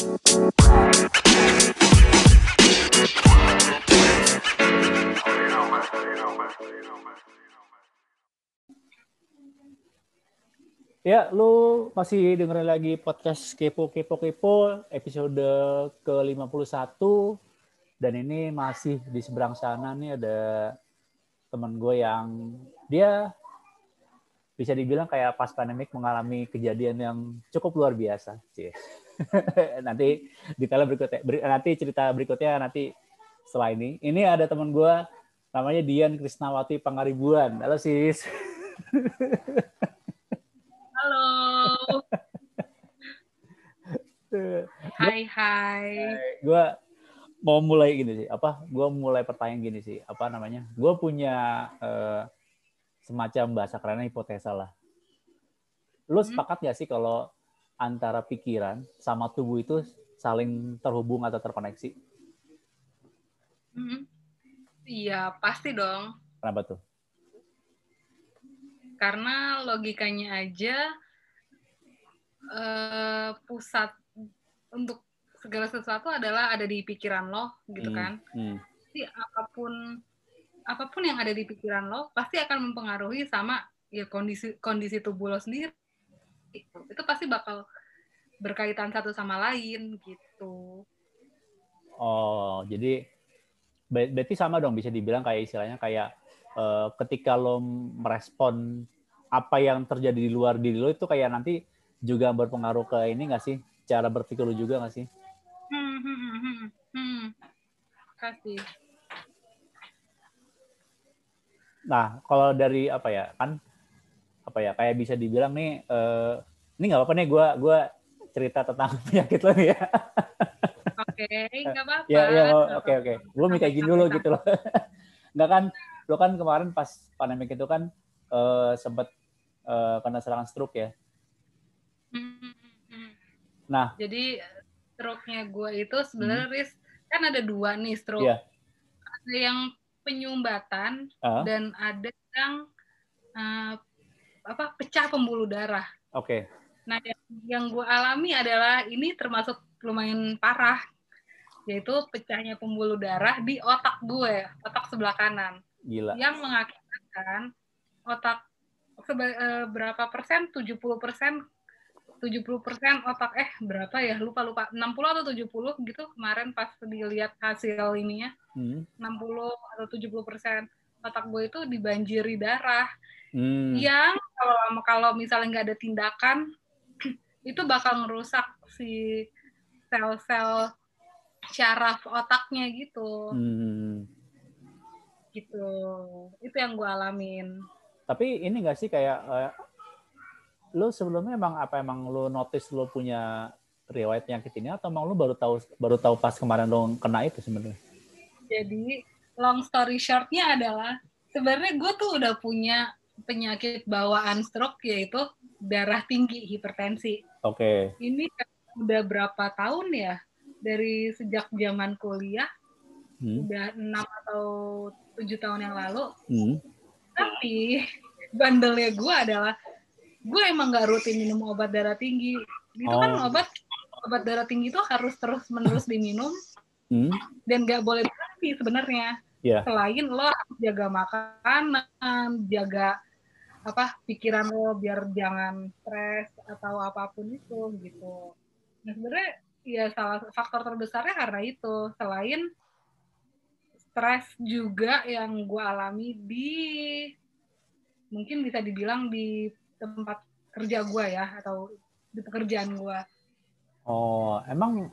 Ya, lu masih dengerin lagi podcast Kepo Kepo Kepo episode ke-51. Dan ini masih di seberang sana nih ada teman gue yang dia bisa dibilang kayak pas pandemik mengalami kejadian yang cukup luar biasa sih. nanti detail berikutnya nanti cerita berikutnya nanti setelah ini. Ini ada teman gue namanya Dian Krisnawati Pangaribuan. Halo sis. Halo. hai hai. Gue mau mulai gini sih. Apa? Gue mulai pertanyaan gini sih. Apa namanya? Gue punya uh, semacam bahasa kerennya hipotesa lah. Lu hmm. sepakat gak sih kalau antara pikiran sama tubuh itu saling terhubung atau terkoneksi? Hmm. Iya, pasti dong. Kenapa tuh? karena logikanya aja uh, pusat untuk segala sesuatu adalah ada di pikiran lo gitu hmm, kan hmm. jadi apa pun apa pun yang ada di pikiran lo pasti akan mempengaruhi sama ya kondisi kondisi tubuh lo sendiri itu pasti bakal berkaitan satu sama lain gitu oh jadi berarti sama dong bisa dibilang kayak istilahnya kayak uh, ketika lo merespon apa yang terjadi di luar diri lo itu kayak nanti juga berpengaruh ke ini nggak sih cara berpikir lo juga nggak sih? Hmm, hmm, hmm, hmm. hmm. Kasih. Nah, kalau dari apa ya kan apa ya kayak bisa dibilang nih uh, ini nggak apa-apa nih gue gua cerita tentang penyakit lo nih ya. Oke, nggak apa-apa. Ya, ya, oke, oke. Gue minta izin dulu gitu loh. Nggak kan, lo kan kemarin pas pandemik itu kan uh, sempat uh, kena serangan stroke ya. Nah, jadi stroke-nya gue itu sebenarnya hmm. kan ada dua nih stroke. Yeah. Ada yang penyumbatan uh. dan ada yang uh, apa pecah pembuluh darah. Oke. Okay. Nah, yang, yang gue alami adalah ini termasuk lumayan parah yaitu pecahnya pembuluh darah di otak gue, otak sebelah kanan. Gila. Yang mengakibatkan otak eh, berapa persen? 70 persen 70 persen otak eh berapa ya lupa lupa 60 atau 70 gitu kemarin pas dilihat hasil ininya hmm. 60 atau 70 persen otak gue itu dibanjiri darah hmm. yang kalau kalau misalnya nggak ada tindakan itu bakal merusak si sel-sel syaraf otaknya gitu. Hmm. Gitu. Itu yang gue alamin. Tapi ini gak sih kayak uh, lu sebelumnya emang apa emang lu notice lu punya riwayat penyakit ini atau emang lu baru tahu baru tahu pas kemarin lu kena itu sebenarnya? Jadi long story shortnya adalah sebenarnya gue tuh udah punya penyakit bawaan stroke yaitu darah tinggi hipertensi. Oke. Okay. Ini udah berapa tahun ya? dari sejak zaman kuliah hmm. udah enam atau tujuh tahun yang lalu hmm. tapi bandelnya gue adalah gue emang nggak rutin minum obat darah tinggi itu kan oh. kan obat obat darah tinggi itu harus terus menerus diminum hmm. dan nggak boleh berhenti sebenarnya yeah. selain lo jaga makanan jaga apa pikiran lo biar jangan stres atau apa pun itu gitu nah sebenarnya ya salah faktor terbesarnya karena itu selain stres juga yang gue alami di mungkin bisa dibilang di tempat kerja gue ya atau di pekerjaan gue. Oh, emang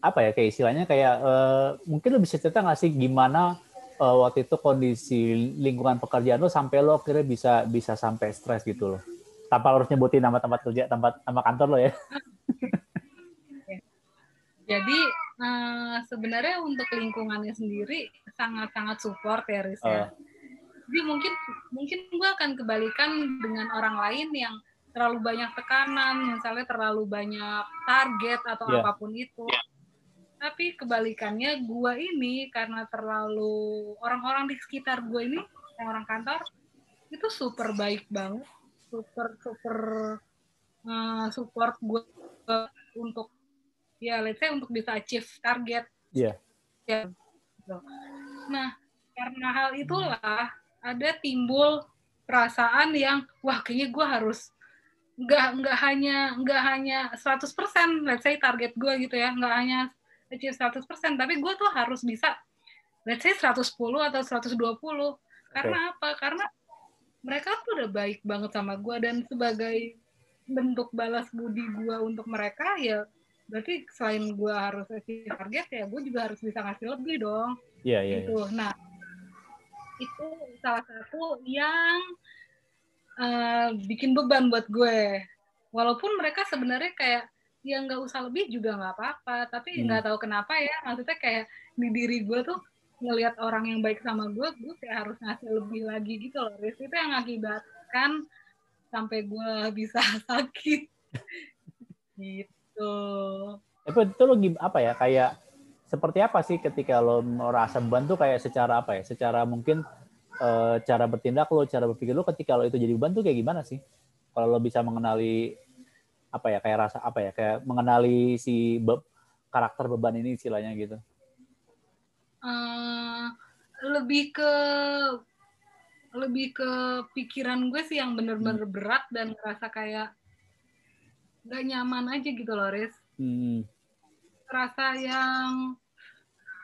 apa ya kayak istilahnya kayak uh, mungkin lo bisa cerita nggak sih gimana uh, waktu itu kondisi lingkungan pekerjaan lo sampai lo akhirnya bisa bisa sampai stres gitu loh. Tanpa harus nyebutin nama tempat kerja, tempat nama kantor lo ya. Jadi uh, sebenarnya untuk lingkungannya sendiri sangat-sangat support ya Riz ya. Uh. Jadi mungkin mungkin gue akan kebalikan dengan orang lain yang terlalu banyak tekanan, misalnya terlalu banyak target atau yeah. apa pun itu. Yeah. Tapi kebalikannya gue ini karena terlalu orang-orang di sekitar gue ini, orang kantor itu super baik banget, super super uh, support gue untuk ya let's say untuk bisa achieve target. Iya. Yeah. Ya. Gitu. Nah, karena hal itulah ada timbul perasaan yang wah kayaknya gue harus nggak nggak hanya nggak hanya 100% let's say target gue gitu ya. Nggak hanya achieve 100% tapi gue tuh harus bisa let's say 110 atau 120 karena okay. apa? Karena mereka tuh udah baik banget sama gue dan sebagai bentuk balas budi gue untuk mereka ya berarti selain gue harus achieve target ya gue juga harus bisa ngasih lebih dong. Iya yeah, iya. Yeah, gitu. Yeah. nah itu salah satu yang uh, bikin beban buat gue. Walaupun mereka sebenarnya kayak ya nggak usah lebih juga nggak apa-apa, tapi hmm. nggak hmm. tahu kenapa ya, maksudnya kayak di diri gue tuh ngelihat orang yang baik sama gue, gue kayak harus ngasih lebih lagi gitu loh. Riz itu yang mengakibatkan sampai gue bisa sakit gitu. Tapi itu lo apa ya kayak seperti apa sih ketika lo merasa beban tuh kayak secara apa ya? Secara mungkin uh, cara bertindak lo, cara berpikir lo ketika lo itu jadi beban tuh kayak gimana sih? Kalau lo bisa mengenali apa ya kayak rasa apa ya kayak mengenali si be karakter beban ini istilahnya gitu. Uh, lebih ke lebih ke pikiran gue sih yang bener-bener hmm. berat dan ngerasa kayak gak nyaman aja gitu loh, Riz. Hmm. Rasa yang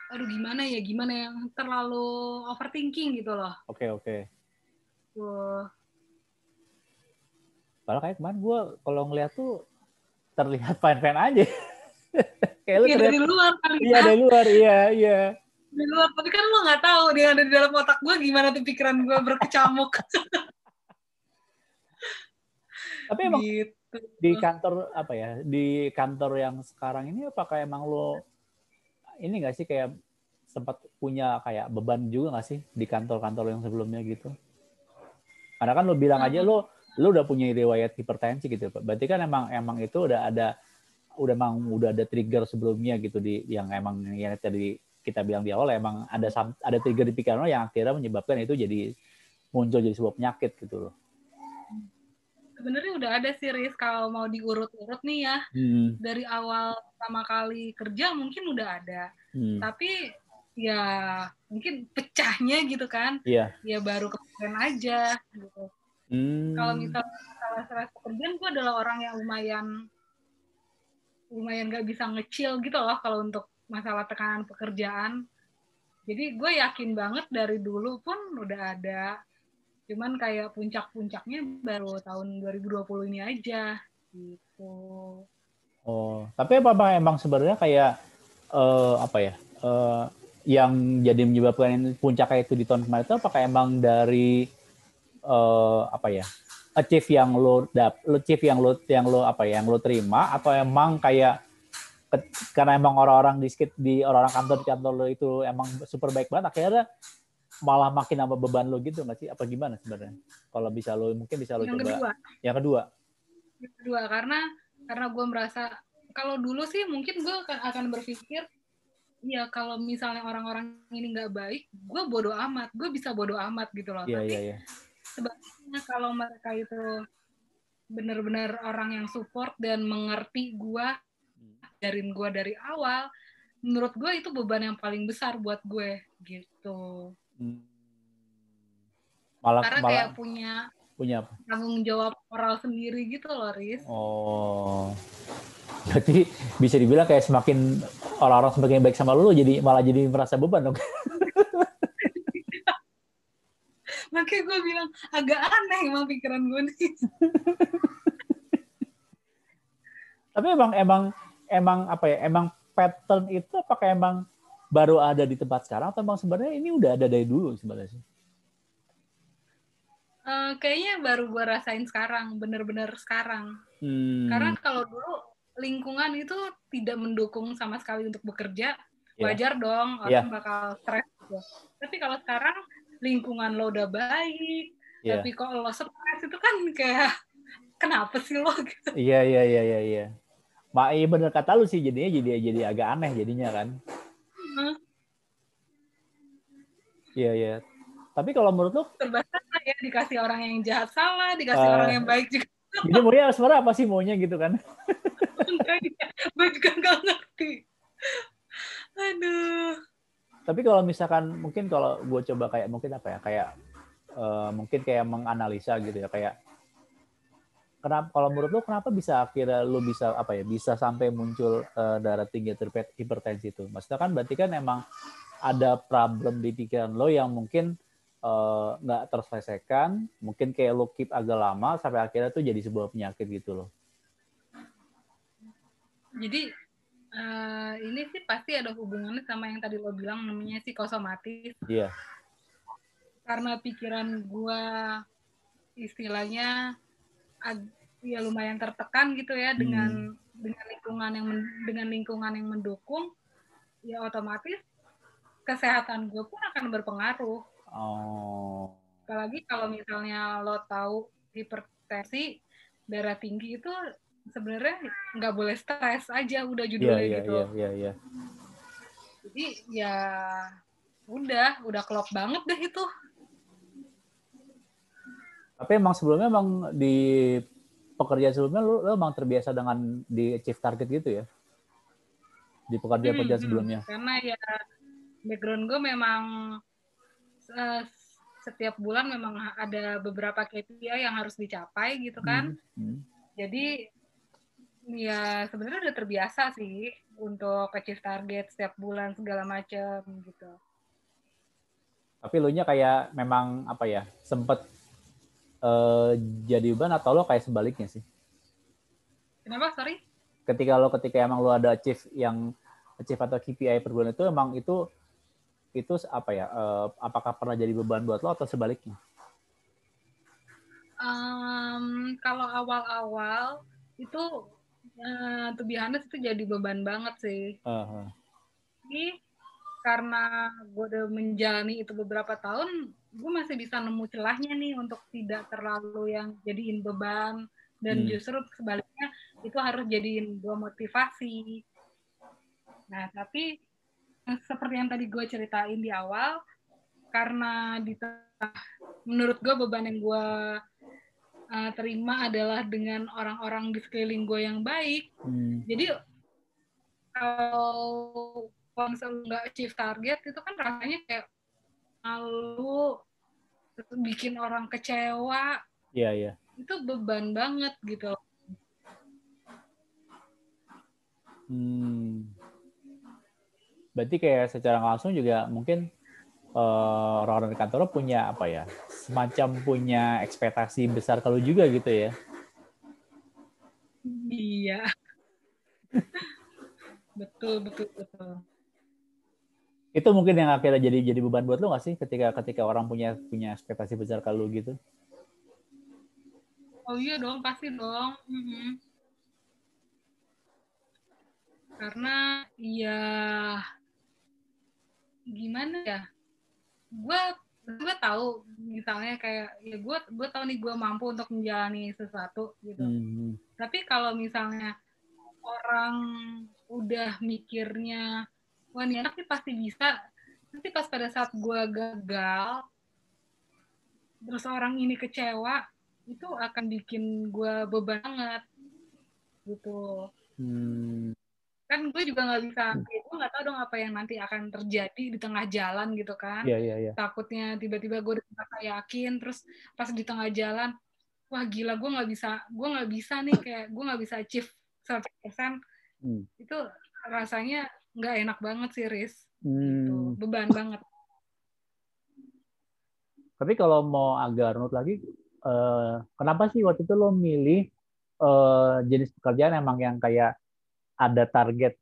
aduh gimana ya gimana yang terlalu overthinking gitu loh oke okay, oke okay. Wah. Padahal kayak kemarin gue kalau ngeliat tuh terlihat fine-fine aja. kayak lu iya, dari luar kali Iya, ya. dari luar, iya, iya. Dari luar, tapi kan lu nggak tahu dia ada di dalam otak gue gimana tuh pikiran gue berkecamuk. tapi emang gitu. Di kantor apa ya, di kantor yang sekarang ini apakah emang lo ini nggak sih kayak sempat punya kayak beban juga nggak sih di kantor-kantor yang sebelumnya gitu? Karena kan lo bilang aja lo lo udah punya riwayat hipertensi gitu, berarti kan emang emang itu udah ada udah emang udah ada trigger sebelumnya gitu di yang emang yang tadi kita bilang di awal emang ada ada trigger di pikiran lo yang akhirnya menyebabkan itu jadi muncul jadi sebuah penyakit gitu loh sebenarnya udah ada sih Riz kalau mau diurut-urut nih ya hmm. dari awal pertama kali kerja mungkin udah ada hmm. tapi ya mungkin pecahnya gitu kan yeah. ya baru kemarin aja gitu hmm. kalau misalnya masalah stres pekerjaan gue adalah orang yang lumayan lumayan gak bisa ngecil gitu loh kalau untuk masalah tekanan pekerjaan jadi gue yakin banget dari dulu pun udah ada Cuman kayak puncak-puncaknya baru tahun 2020 ini aja gitu. Oh, tapi apa bang emang sebenarnya kayak uh, apa ya? Uh, yang jadi menyebabkan puncak itu di tahun kemarin itu apakah emang dari uh, apa ya? achieve yang lo dap achieve yang lo yang lo apa ya yang lo terima atau emang kayak karena emang orang-orang di di orang-orang kantor di kantor lo itu emang super baik banget akhirnya malah makin nambah beban lo gitu nggak sih? Apa gimana sebenarnya? Kalau bisa lo mungkin bisa lo yang coba. Kedua. Yang kedua. Yang kedua karena karena gue merasa kalau dulu sih mungkin gue akan berpikir ya kalau misalnya orang-orang ini nggak baik, gue bodoh amat, gue bisa bodoh amat gitu loh. Yeah, Tapi yeah, yeah. sebenarnya kalau mereka itu benar-benar orang yang support dan mengerti gue, darin gue dari awal, menurut gue itu beban yang paling besar buat gue gitu. Hmm. Malah, Karena malah, kayak punya punya apa? tanggung jawab moral sendiri gitu loh, Riz. Oh. Berarti bisa dibilang kayak semakin orang-orang semakin baik sama lu jadi malah jadi merasa beban dong. Makanya gue bilang agak aneh emang pikiran gue nih. Tapi emang emang emang apa ya? Emang pattern itu apakah emang baru ada di tempat sekarang atau memang sebenarnya ini udah ada dari dulu sebenarnya sih? Uh, kayaknya baru gue rasain sekarang, bener-bener sekarang. Hmm. Karena kalau dulu lingkungan itu tidak mendukung sama sekali untuk bekerja, yeah. wajar dong orang yeah. bakal stres. Gitu. Tapi kalau sekarang lingkungan lo udah baik, yeah. tapi kok lo stres itu kan kayak kenapa sih lo gitu? Iya iya iya iya. iya. Mak iya bener kata lu sih jadinya jadi jadi agak aneh jadinya kan. Iya iya. Tapi kalau menurut lu terbatas ya dikasih orang yang jahat salah, dikasih uh, orang yang baik juga. Jadi maunya sebenarnya apa sih maunya gitu kan? Iya. Gue juga nggak ngerti. Aduh. Tapi kalau misalkan mungkin kalau gue coba kayak mungkin apa ya kayak uh, mungkin kayak menganalisa gitu ya kayak kenapa kalau menurut lo kenapa bisa akhirnya lo bisa apa ya bisa sampai muncul uh, darah tinggi hipertensi itu? Maksudnya kan berarti kan emang ada problem di pikiran lo yang mungkin eh, nggak uh, terselesaikan, mungkin kayak lo keep agak lama sampai akhirnya tuh jadi sebuah penyakit gitu loh. Jadi uh, ini sih pasti ada hubungannya sama yang tadi lo bilang namanya psikosomatis. Iya. Yeah. Karena pikiran gua istilahnya ya lumayan tertekan gitu ya hmm. dengan dengan lingkungan yang dengan lingkungan yang mendukung ya otomatis kesehatan gue pun akan berpengaruh. Oh. Apalagi kalau misalnya lo tahu hipertensi darah tinggi itu sebenarnya nggak boleh stres aja udah judulnya yeah, yeah, gitu. Iya yeah, iya yeah, iya. Jadi ya udah udah klop banget deh itu. Tapi emang sebelumnya emang di pekerjaan sebelumnya lo, lo emang terbiasa dengan di achieve target gitu ya? Di pekerjaan-pekerjaan hmm, sebelumnya? Karena ya background gue memang uh, setiap bulan memang ada beberapa KPI yang harus dicapai gitu kan. Hmm. Hmm. Jadi ya sebenarnya udah terbiasa sih untuk achieve target setiap bulan segala macam gitu. Tapi lu nya kayak memang apa ya sempet uh, jadi beban atau lo kayak sebaliknya sih? Kenapa? Sorry? Ketika lo ketika emang lo ada achieve yang achieve atau KPI per bulan itu emang itu itu apa ya? Uh, apakah pernah jadi beban buat lo atau sebaliknya? Um, kalau awal-awal itu uh, to be honest itu jadi beban banget sih. Uh-huh. Jadi karena gue udah menjalani itu beberapa tahun, gue masih bisa nemu celahnya nih untuk tidak terlalu yang jadiin beban dan hmm. justru sebaliknya itu harus jadiin gue motivasi. Nah tapi seperti yang tadi gue ceritain di awal, karena di menurut gue beban yang gue uh, terima adalah dengan orang-orang di sekeliling gue yang baik. Hmm. Jadi kalau kalau nggak achieve target itu kan rasanya kayak malu, bikin orang kecewa. Iya yeah, iya. Yeah. Itu beban banget gitu. Hmm berarti kayak secara langsung juga mungkin uh, orang-orang di kantor punya apa ya semacam punya ekspektasi besar kalau juga gitu ya iya betul betul betul itu mungkin yang akhirnya jadi jadi beban buat lo nggak sih ketika ketika orang punya punya ekspektasi besar kalau gitu oh iya dong pasti dong mm -hmm. karena ya gimana ya gue gue tahu misalnya kayak ya gue gue tahu nih gue mampu untuk menjalani sesuatu gitu hmm. tapi kalau misalnya orang udah mikirnya wah ini anak nih pasti bisa nanti pas pada saat gue gagal terus orang ini kecewa itu akan bikin gue beban banget gitu hmm kan gue juga nggak bisa hmm. gue nggak tahu dong apa yang nanti akan terjadi di tengah jalan gitu kan yeah, yeah, yeah. takutnya tiba-tiba gue udah yakin terus pas di tengah jalan wah gila gue nggak bisa gue nggak bisa nih kayak gue nggak bisa achieve 100% hmm. itu rasanya nggak enak banget sih Riz gitu. hmm. gitu. beban banget tapi kalau mau agak runut lagi uh, kenapa sih waktu itu lo milih uh, jenis pekerjaan emang yang kayak ada target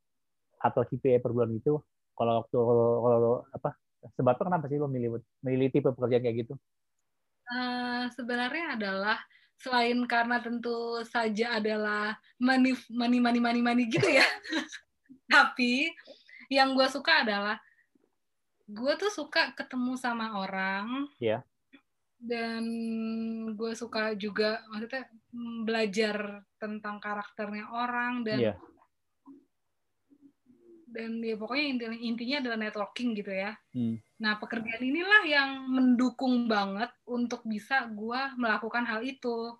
atau KPI per bulan itu kalau waktu kalau, kalau apa sebabnya kenapa sih lo milih milih tipe pekerjaan kayak gitu? Uh, sebenarnya adalah selain karena tentu saja adalah money money money money money gitu ya. Tapi yang gue suka adalah gue tuh suka ketemu sama orang. Yeah. Dan gue suka juga maksudnya belajar tentang karakternya orang dan yeah dan ya pokoknya intinya adalah networking gitu ya. Hmm. Nah pekerjaan inilah yang mendukung banget untuk bisa gue melakukan hal itu,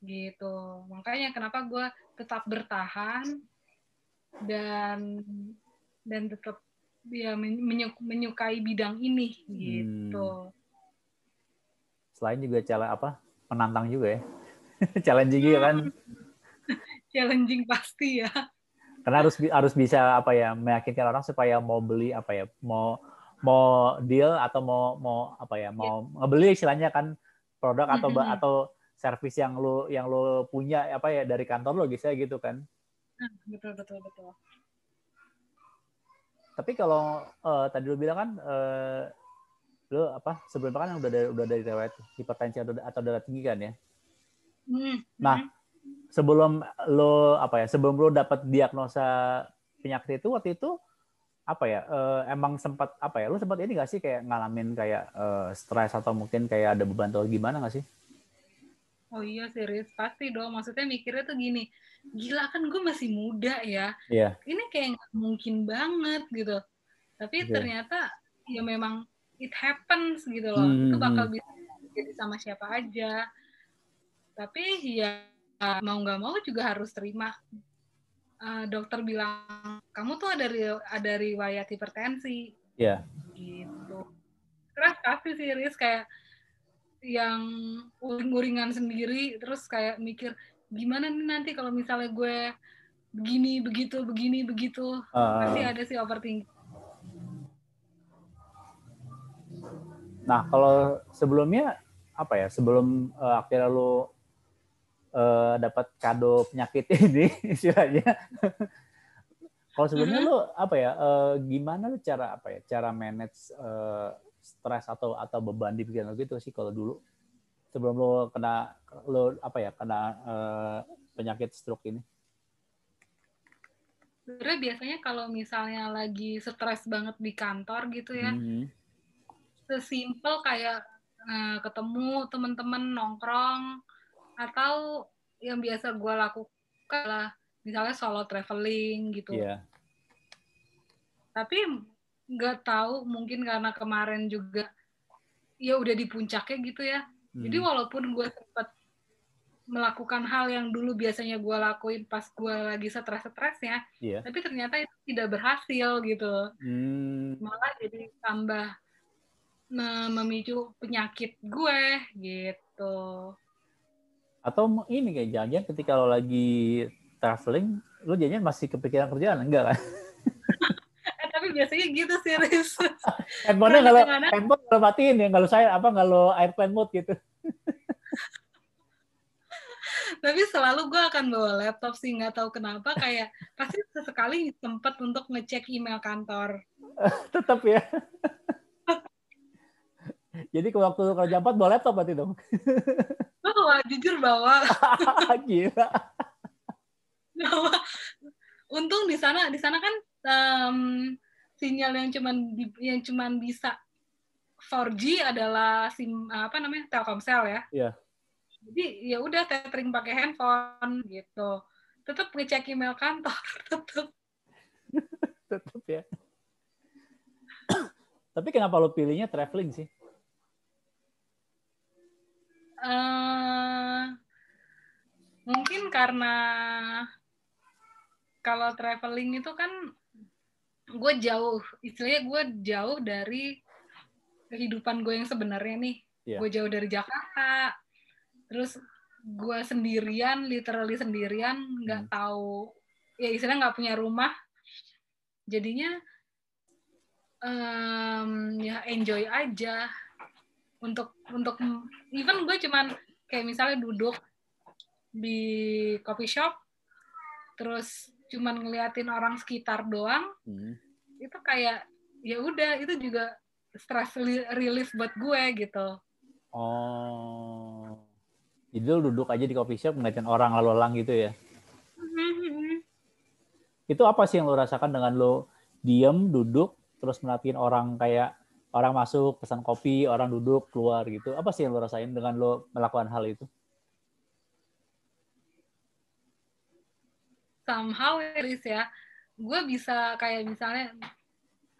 gitu. Makanya kenapa gue tetap bertahan dan dan tetap dia menyukai bidang ini gitu. Hmm. Selain juga cara apa penantang juga ya, challenging juga kan? Challenging pasti ya. Karena harus harus bisa apa ya meyakinkan orang supaya mau beli apa ya mau mau deal atau mau mau apa ya mau yeah. ngebeli istilahnya kan produk atau mm -hmm. atau servis yang lu yang lu punya apa ya dari kantor lo gitu gitu kan betul betul betul. Tapi kalau uh, tadi lu bilang kan uh, lu apa sebelumnya kan udah dari udah dari riwayat hipertensi atau atau darah tinggi kan ya? Mm-hmm. nah sebelum lo apa ya sebelum lo dapat diagnosa penyakit itu waktu itu apa ya uh, emang sempat apa ya lu sempat ini gak sih kayak ngalamin kayak uh, stres atau mungkin kayak ada beban atau gimana gak sih Oh iya serius pasti dong. Maksudnya mikirnya tuh gini, gila kan gue masih muda ya. Iya. Ini kayak nggak mungkin banget gitu. Tapi yeah. ternyata ya memang it happens gitu loh. Hmm. Itu bakal hmm. bisa jadi sama siapa aja. Tapi ya mau nggak mau juga harus terima. Uh, dokter bilang kamu tuh ada ada riwayat hipertensi. Iya. Yeah. Gitu. Keras pasti serius kayak yang uring-uringan sendiri terus kayak mikir gimana nih nanti kalau misalnya gue begini begitu begini begitu uh, pasti ada sih overthinking. Nah kalau sebelumnya apa ya sebelum uh, akhirnya lo uh, dapat kado penyakit ini istilahnya kalau sebelumnya uh -huh. lo apa ya uh, gimana lo cara apa ya cara manage uh, stres atau atau beban di pikiran lo gitu sih kalau dulu sebelum lo kena lo apa ya kena uh, penyakit stroke ini? Sebenarnya biasanya kalau misalnya lagi stres banget di kantor gitu ya, mm-hmm. sesimpel kayak uh, ketemu teman-teman nongkrong atau yang biasa gue lakukan lah misalnya solo traveling gitu. Yeah. Tapi nggak tahu mungkin karena kemarin juga ya udah di puncaknya gitu ya hmm. jadi walaupun gue sempat melakukan hal yang dulu biasanya gue lakuin pas gue lagi stres-stresnya, yeah. tapi ternyata itu tidak berhasil gitu, hmm. malah jadi tambah memicu penyakit gue gitu. Atau ini kayak jangan ketika lo lagi traveling, lo jadinya masih kepikiran kerjaan enggak kan? biasanya gitu sih Riz. handphone kalau handphone kalau matiin ya kalau saya apa kalau airplane mode gitu. Tapi selalu gue akan bawa laptop sih nggak tahu kenapa kayak pasti sesekali sempat untuk ngecek email kantor. Tetap ya. Jadi kalau waktu kerja empat bawa laptop berarti dong. Bawa jujur bawa. Gila. Bawa. Untung di sana di sana kan um, sinyal yang cuman yang cuman bisa 4G adalah sim apa namanya Telkomsel ya. Iya. Jadi ya udah tethering pakai handphone gitu. Tetap ngecek email kantor, tetap. tetap ya. Tapi kenapa lo pilihnya traveling sih? Uh, mungkin karena kalau traveling itu kan gue jauh. Istilahnya gue jauh dari kehidupan gue yang sebenarnya nih. Yeah. gue jauh dari Jakarta. Terus gue sendirian literally sendirian nggak hmm. tahu. Ya istilahnya nggak punya rumah. Jadinya um, ya enjoy aja. Untuk untuk even gue cuman kayak misalnya duduk di coffee shop terus cuman ngeliatin orang sekitar doang hmm. itu kayak ya udah itu juga stress relief buat gue gitu. Oh. Jadi lu duduk aja di coffee shop ngeliatin orang lalu lalang gitu ya? Hmm. itu apa sih yang lo rasakan dengan lo diem duduk terus merhatiin orang kayak orang masuk pesan kopi orang duduk keluar gitu? Apa sih yang lo rasain dengan lo melakukan hal itu somehow Iris ya gue bisa kayak misalnya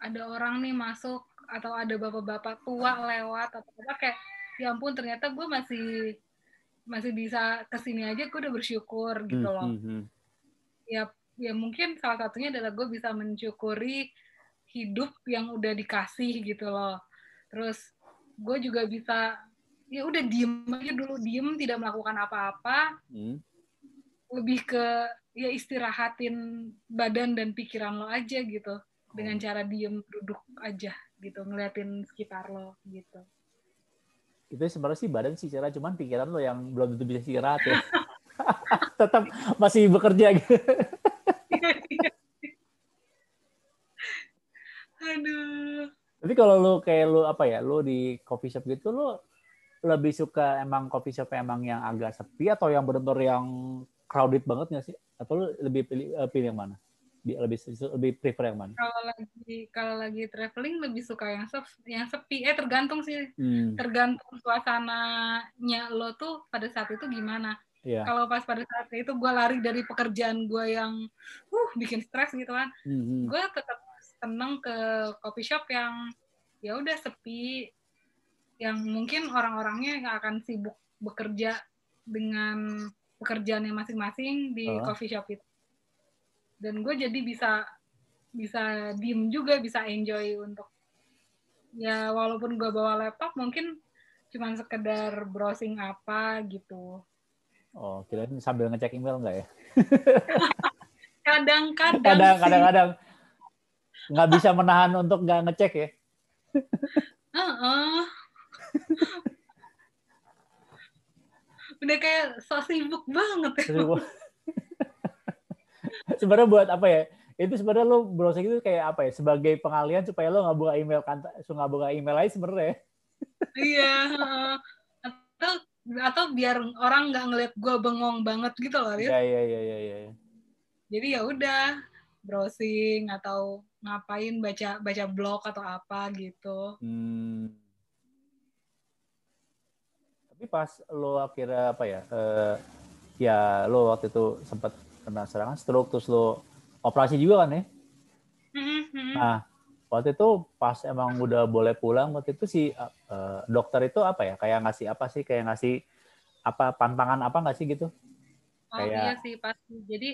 ada orang nih masuk atau ada bapak-bapak tua lewat atau apa kayak ya ampun ternyata gue masih masih bisa ke sini aja gue udah bersyukur gitu loh mm -hmm. ya ya mungkin salah satunya adalah gue bisa mensyukuri hidup yang udah dikasih gitu loh terus gue juga bisa ya udah diem aja dulu diem tidak melakukan apa-apa hmm. lebih ke ya istirahatin badan dan pikiran lo aja gitu. Dengan oh. cara diem duduk aja gitu ngeliatin sekitar lo gitu. Itu sebenarnya sih badan sih cara cuman pikiran lo yang belum tentu bisa istirahat ya. Tetap masih bekerja gitu. Aduh. Tapi kalau lo kayak lo apa ya lo di coffee shop gitu lo lebih suka emang coffee shop emang yang agak sepi atau yang benar-benar yang crowded banget nggak sih? Atau lo lebih pilih uh, pilih yang mana? Lebih lebih prefer yang mana? Kalau lagi kalau lagi traveling lebih suka yang sepi, yang sepi. Eh tergantung sih. Hmm. tergantung suasananya lo tuh pada saat itu gimana. Yeah. kalau pas pada saat itu gue lari dari pekerjaan gue yang uh bikin stres gitu kan. Hmm. gue tetap seneng ke coffee shop yang ya udah sepi. Yang mungkin orang-orangnya akan sibuk bekerja dengan pekerjaannya masing-masing di uh. coffee shop itu. Dan gue jadi bisa bisa diem juga bisa enjoy untuk ya walaupun gue bawa laptop mungkin cuma sekedar browsing apa gitu. Oh kira sambil ngecek email enggak ya? Kadang-kadang kadang-kadang. Nggak bisa menahan untuk nggak ngecek ya? Uh -uh. Udah kayak so sibuk banget ya. sebenarnya buat apa ya? Itu sebenarnya lo browsing itu kayak apa ya? Sebagai pengalian supaya lo nggak buka email kantor, nggak buka email aja sebenarnya. Iya. Atau atau biar orang nggak ngeliat gue bengong banget gitu loh, Iya iya iya iya. Ya. Jadi ya udah browsing atau ngapain baca baca blog atau apa gitu. Hmm tapi pas lo akhirnya apa ya uh, ya lo waktu itu sempat kena serangan stroke terus lo operasi juga kan ya mm-hmm. nah waktu itu pas emang udah boleh pulang waktu itu si uh, dokter itu apa ya kayak ngasih apa sih kayak ngasih apa pantangan apa nggak sih gitu oh kayak... iya sih pasti jadi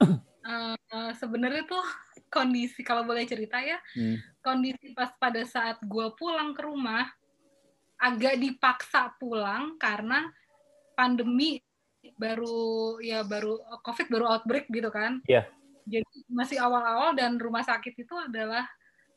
uh, sebenarnya tuh kondisi kalau boleh cerita ya hmm. kondisi pas pada saat gue pulang ke rumah agak dipaksa pulang karena pandemi baru ya baru covid baru outbreak gitu kan Iya. Yeah. jadi masih awal-awal dan rumah sakit itu adalah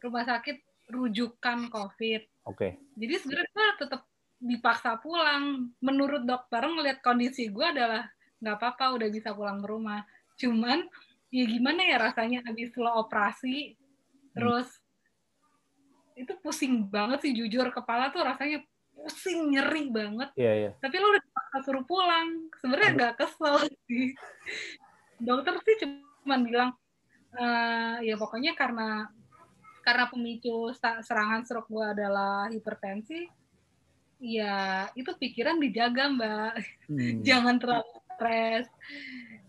rumah sakit rujukan covid oke okay. jadi sebenarnya tetap dipaksa pulang menurut dokter ngelihat kondisi gue adalah nggak apa-apa udah bisa pulang ke rumah cuman ya gimana ya rasanya habis lo operasi hmm. terus itu pusing banget sih jujur. Kepala tuh rasanya pusing nyeri banget. Iya, iya. tapi lo udah suruh pulang. Sebenarnya nggak kesel sih. Dokter sih cuma bilang e, ya pokoknya karena karena pemicu serangan stroke gue adalah hipertensi ya itu pikiran dijaga mbak. Hmm. jangan terlalu stres.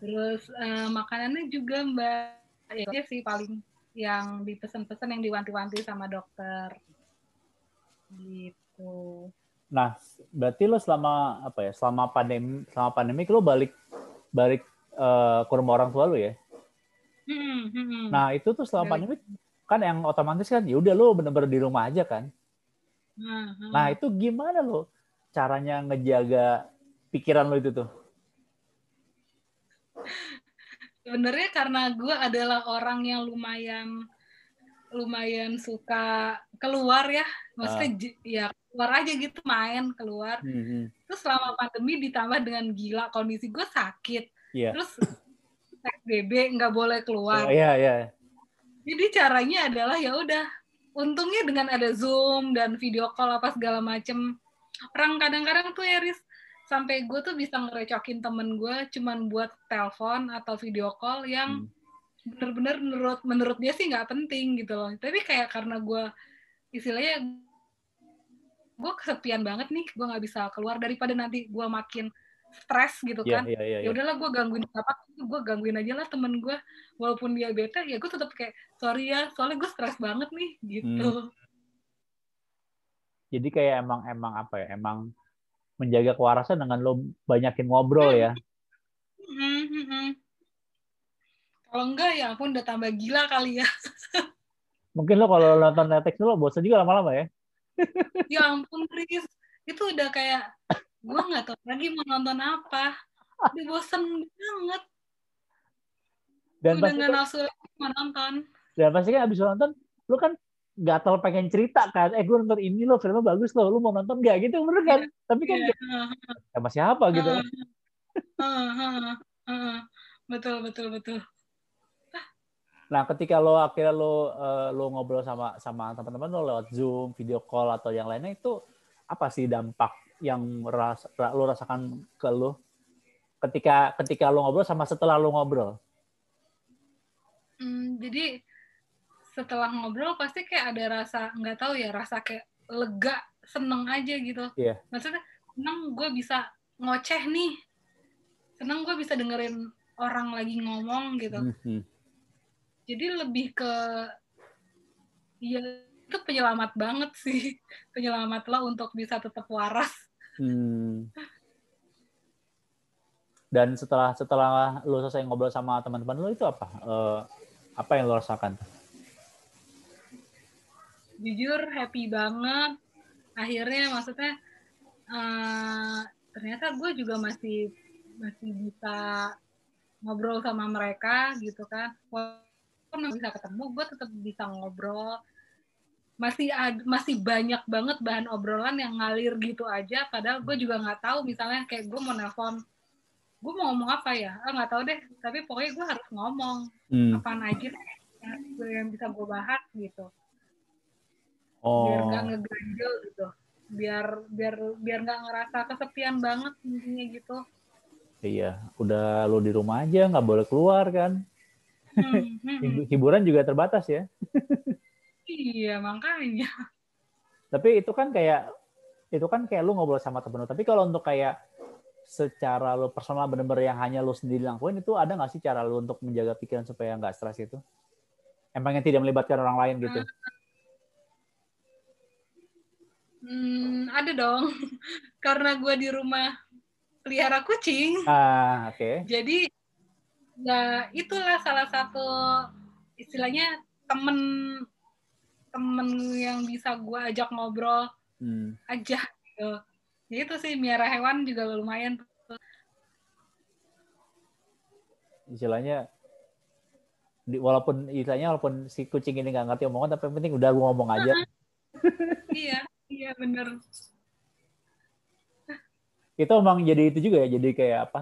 Terus uh, makanannya juga mbak. Ya sih paling yang dipesan-pesan yang diwanti-wanti sama dokter. Gitu. Nah berarti lo selama apa ya selama pandemi selama pandemi lo balik balik uh, ke rumah orang tua lo ya? Hmm, hmm, hmm. nah itu tuh selama pandemi kan yang otomatis kan ya udah lo bener-bener di rumah aja kan? Hmm, hmm. nah itu gimana lo caranya ngejaga pikiran lo itu tuh sebenarnya karena gue adalah orang yang lumayan lumayan suka keluar ya maksudnya uh. ya keluar aja gitu main keluar mm -hmm. terus selama pandemi ditambah dengan gila kondisi gue sakit yeah. terus PSBB nggak boleh keluar oh, yeah, yeah. jadi caranya adalah ya udah untungnya dengan ada zoom dan video call apa segala macem orang kadang-kadang tuh ya Riz sampai gue tuh bisa ngerecokin temen gue cuman buat telepon atau video call yang hmm. bener-bener menurut menurut dia sih nggak penting gitu loh. Tapi kayak karena gue istilahnya gue kesepian banget nih gue nggak bisa keluar daripada nanti gue makin stres gitu iya, kan. yeah, yeah, yeah, ya udahlah gue gangguin apa gue gangguin aja lah temen gue walaupun dia bete ya gue tetap kayak sorry ya soalnya gue stres banget nih gitu. Hmm. jadi kayak emang emang apa ya emang menjaga kewarasan dengan lo banyakin ngobrol ya. Hmm, hmm, hmm. Kalau enggak ya ampun udah tambah gila kali ya. Mungkin lo kalau nonton Netflix lo bosan juga lama-lama ya? ya ampun, Riz. Itu udah kayak, gue nggak tahu lagi mau nonton apa. Udah bosan banget. Dan udah nggak nafsu lagi mau nonton. Dan pasti kan abis nonton, lo kan tahu pengen cerita kan. Eh, gue nonton ini lo, filmnya bagus lo. Lo mau nonton nggak gitu, bener kan? Tapi kan yeah. sama siapa gitu. Uh, uh, uh, uh, betul, betul, betul. Nah, ketika lo akhirnya lo uh, lo ngobrol sama sama teman-teman lo lewat Zoom, video call atau yang lainnya itu apa sih dampak yang ras, lo rasakan ke lo ketika ketika lo ngobrol sama setelah lo ngobrol? Hmm, jadi setelah ngobrol pasti kayak ada rasa nggak tahu ya rasa kayak lega seneng aja gitu. Yeah. Maksudnya seneng gue bisa ngoceh nih, seneng gue bisa dengerin orang lagi ngomong gitu. Mm -hmm jadi lebih ke ya itu penyelamat banget sih penyelamat lo untuk bisa tetap waras hmm. dan setelah setelah lo selesai ngobrol sama teman-teman lo itu apa uh, apa yang lo rasakan jujur happy banget. Akhirnya maksudnya uh, ternyata gue juga masih masih bisa ngobrol sama mereka gitu kan. Pun bisa ketemu gue tetap bisa ngobrol. Masih ad, masih banyak banget bahan obrolan yang ngalir gitu aja. Padahal gue juga nggak tahu misalnya kayak gue mau nelpon gue mau ngomong apa ya? Ah, nggak tahu deh. Tapi pokoknya gue harus ngomong. Hmm. apaan aja yang bisa gue bahas gitu oh. biar nggak ngeganjel gitu biar biar biar nggak ngerasa kesepian banget intinya gitu iya udah lo di rumah aja nggak boleh keluar kan Hmm, hmm. Hiburan juga terbatas ya. iya, makanya. Tapi itu kan kayak itu kan kayak lu ngobrol sama temen lu. Tapi kalau untuk kayak secara lu personal bener-bener yang hanya lu sendiri lakuin itu ada nggak sih cara lu untuk menjaga pikiran supaya nggak stres itu? Emangnya tidak melibatkan orang lain gitu? Hmm, ada dong. Karena gue di rumah pelihara kucing. Ah, oke. Okay. Jadi ya itulah salah satu istilahnya temen temen yang bisa gue ajak ngobrol hmm. aja gitu. Ya itu sih miara hewan juga lumayan. Istilahnya walaupun istilahnya walaupun si kucing ini nggak ngerti omongan tapi yang penting udah gue ngomong aja. iya, iya bener. itu emang jadi itu juga ya, jadi kayak apa?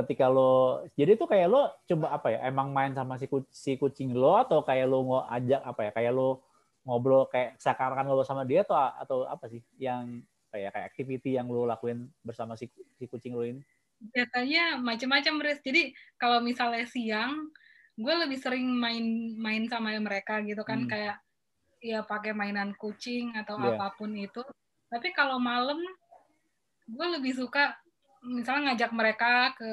ketika lo jadi itu kayak lo coba apa ya emang main sama si, si kucing lo atau kayak lo mau ajak apa ya kayak lo ngobrol kayak seakan-akan ngobrol sama dia atau atau apa sih yang kayak kayak activity yang lo lakuin bersama si, si kucing lo ini biasanya macam-macam Riz jadi kalau misalnya siang gue lebih sering main main sama mereka gitu kan hmm. kayak ya pakai mainan kucing atau yeah. apa pun itu. Tapi kalau malam gue lebih suka misalnya ngajak mereka ke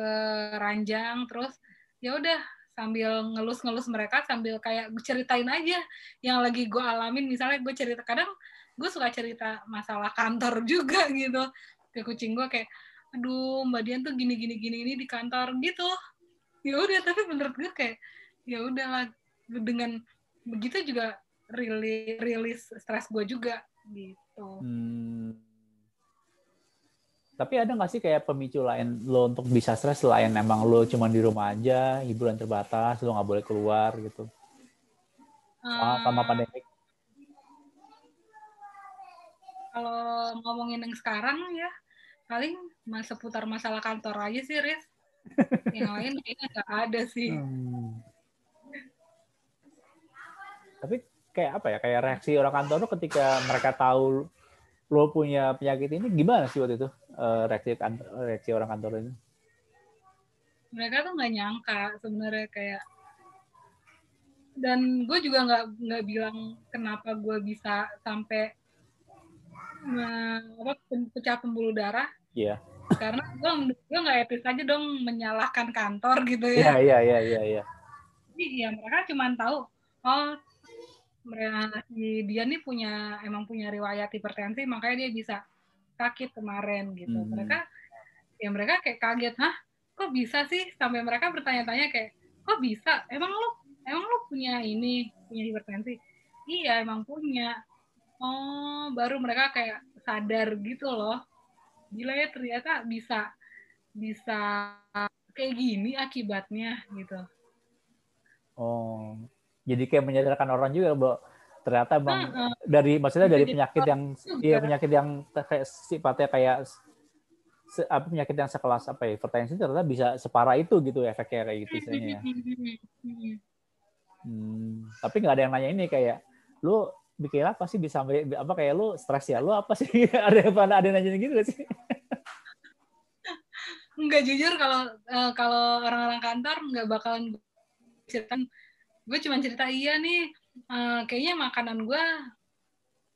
ranjang terus ya udah sambil ngelus-ngelus mereka sambil kayak ceritain aja yang lagi gue alamin. Misalnya gue cerita kadang gue suka cerita masalah kantor juga gitu. Ke kucing gue kayak aduh mbak Dian tuh gini gini gini ini di kantor gitu. Ya udah tapi menurut gue kayak ya udahlah dengan begitu juga rilis rilis stres gue juga gitu hmm tapi ada nggak sih kayak pemicu lain lo untuk bisa stres selain emang lo cuma di rumah aja, hiburan terbatas, lo nggak boleh keluar gitu? Sama, sama hmm. pandemi. Kalau ngomongin yang sekarang ya, paling masa seputar masalah kantor aja sih, Riz. yang lain kayaknya nggak ada sih. Hmm. Tapi kayak apa ya? Kayak reaksi orang kantor lo ketika mereka tahu lo punya penyakit ini gimana sih waktu itu? uh, reaksi kantor, reaksi orang kantor ini? Mereka tuh nggak nyangka sebenarnya kayak dan gue juga nggak nggak bilang kenapa gue bisa sampai uh, apa pecah pembuluh darah. Iya. Yeah. Karena gue gue nggak etis aja dong menyalahkan kantor gitu ya. Iya iya iya iya. iya. Jadi ya mereka cuma tahu oh dia nih punya emang punya riwayat hipertensi makanya dia bisa sakit kemarin gitu. Hmm. Mereka ya mereka kayak kaget, "Hah? Kok bisa sih?" Sampai mereka bertanya-tanya kayak, "Kok bisa? Emang lu emang lu punya ini, punya hipertensi?" iya emang punya oh baru mereka kayak sadar gitu loh gila ya ternyata bisa bisa kayak gini akibatnya gitu oh jadi kayak menyadarkan orang juga bahwa ternyata bang uh, uh. dari maksudnya dari penyakit yang iya penyakit yang sifatnya kayak se, apa penyakit yang sekelas apa ya hipertensi ternyata bisa separah itu gitu efeknya kayak gitu misalnya ya. Hmm, tapi nggak ada yang nanya ini kayak lu bikin apa sih bisa apa kayak lu stres ya? Lu apa sih? Ada yang ada yang nanya gitu gak sih? Nggak jujur kalau uh, kalau orang-orang kantor nggak bakalan cerita gue cuma cerita iya nih uh, kayaknya makanan gue